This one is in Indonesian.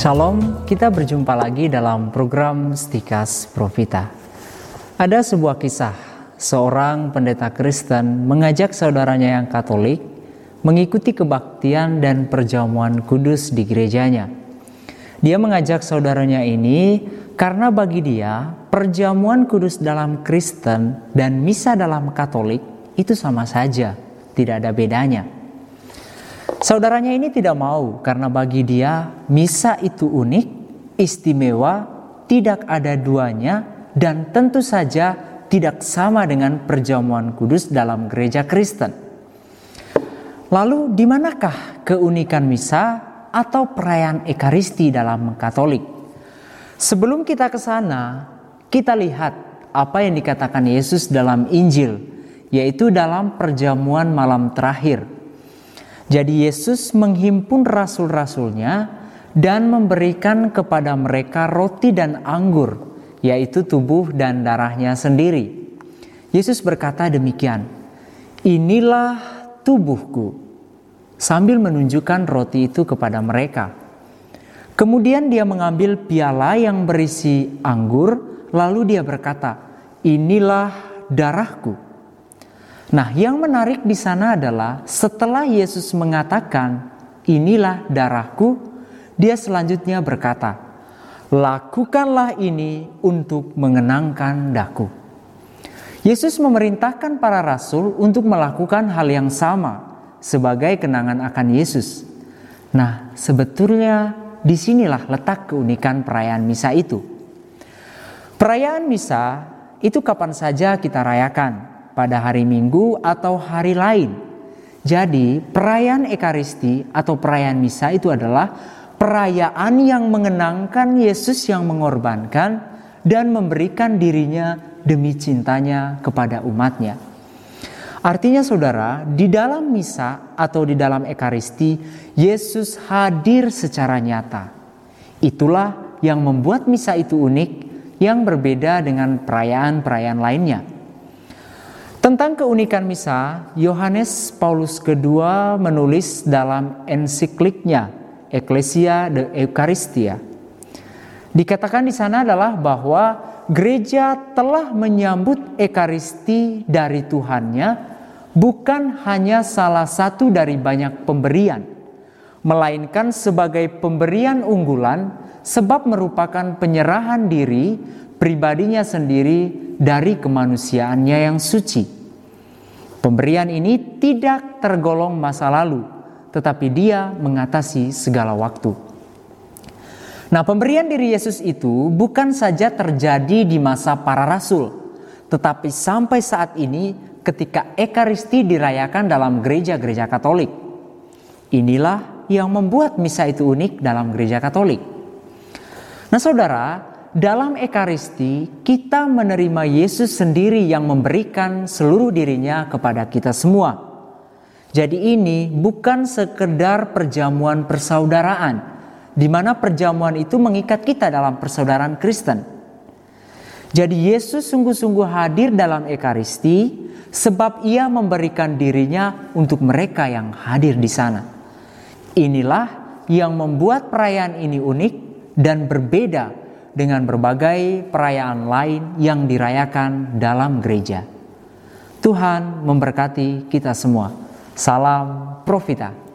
Shalom, kita berjumpa lagi dalam program Stikas Profita. Ada sebuah kisah, seorang pendeta Kristen mengajak saudaranya yang Katolik mengikuti kebaktian dan perjamuan kudus di gerejanya. Dia mengajak saudaranya ini karena bagi dia perjamuan kudus dalam Kristen dan misa dalam Katolik itu sama saja, tidak ada bedanya. Saudaranya ini tidak mau karena bagi dia misa itu unik, istimewa, tidak ada duanya, dan tentu saja tidak sama dengan perjamuan kudus dalam gereja Kristen. Lalu di manakah keunikan misa atau perayaan Ekaristi dalam Katolik? Sebelum kita ke sana, kita lihat apa yang dikatakan Yesus dalam Injil, yaitu dalam perjamuan malam terakhir jadi Yesus menghimpun rasul-rasulnya dan memberikan kepada mereka roti dan anggur, yaitu tubuh dan darahnya sendiri. Yesus berkata demikian, Inilah tubuhku, sambil menunjukkan roti itu kepada mereka. Kemudian dia mengambil piala yang berisi anggur, lalu dia berkata, Inilah darahku Nah, yang menarik di sana adalah setelah Yesus mengatakan, "Inilah darahku," dia selanjutnya berkata, "Lakukanlah ini untuk mengenangkan daku." Yesus memerintahkan para rasul untuk melakukan hal yang sama sebagai kenangan akan Yesus. Nah, sebetulnya di sinilah letak keunikan perayaan misa itu. Perayaan misa itu kapan saja kita rayakan, pada hari Minggu atau hari lain. Jadi, perayaan Ekaristi atau perayaan Misa itu adalah perayaan yang mengenangkan Yesus yang mengorbankan dan memberikan dirinya demi cintanya kepada umatnya. Artinya saudara, di dalam misa atau di dalam ekaristi, Yesus hadir secara nyata. Itulah yang membuat misa itu unik yang berbeda dengan perayaan-perayaan lainnya. Tentang keunikan misa, Yohanes Paulus II menulis dalam ensikliknya Ecclesia de Eucharistia. Dikatakan di sana adalah bahwa gereja telah menyambut Ekaristi dari Tuhannya bukan hanya salah satu dari banyak pemberian, melainkan sebagai pemberian unggulan sebab merupakan penyerahan diri pribadinya sendiri dari kemanusiaannya yang suci. Pemberian ini tidak tergolong masa lalu, tetapi dia mengatasi segala waktu. Nah, pemberian diri Yesus itu bukan saja terjadi di masa para rasul, tetapi sampai saat ini ketika Ekaristi dirayakan dalam gereja-gereja Katolik. Inilah yang membuat misa itu unik dalam gereja Katolik. Nah, saudara, dalam Ekaristi kita menerima Yesus sendiri yang memberikan seluruh dirinya kepada kita semua. Jadi ini bukan sekedar perjamuan persaudaraan, di mana perjamuan itu mengikat kita dalam persaudaraan Kristen. Jadi Yesus sungguh-sungguh hadir dalam Ekaristi sebab ia memberikan dirinya untuk mereka yang hadir di sana. Inilah yang membuat perayaan ini unik dan berbeda dengan berbagai perayaan lain yang dirayakan dalam gereja. Tuhan memberkati kita semua. Salam Profita.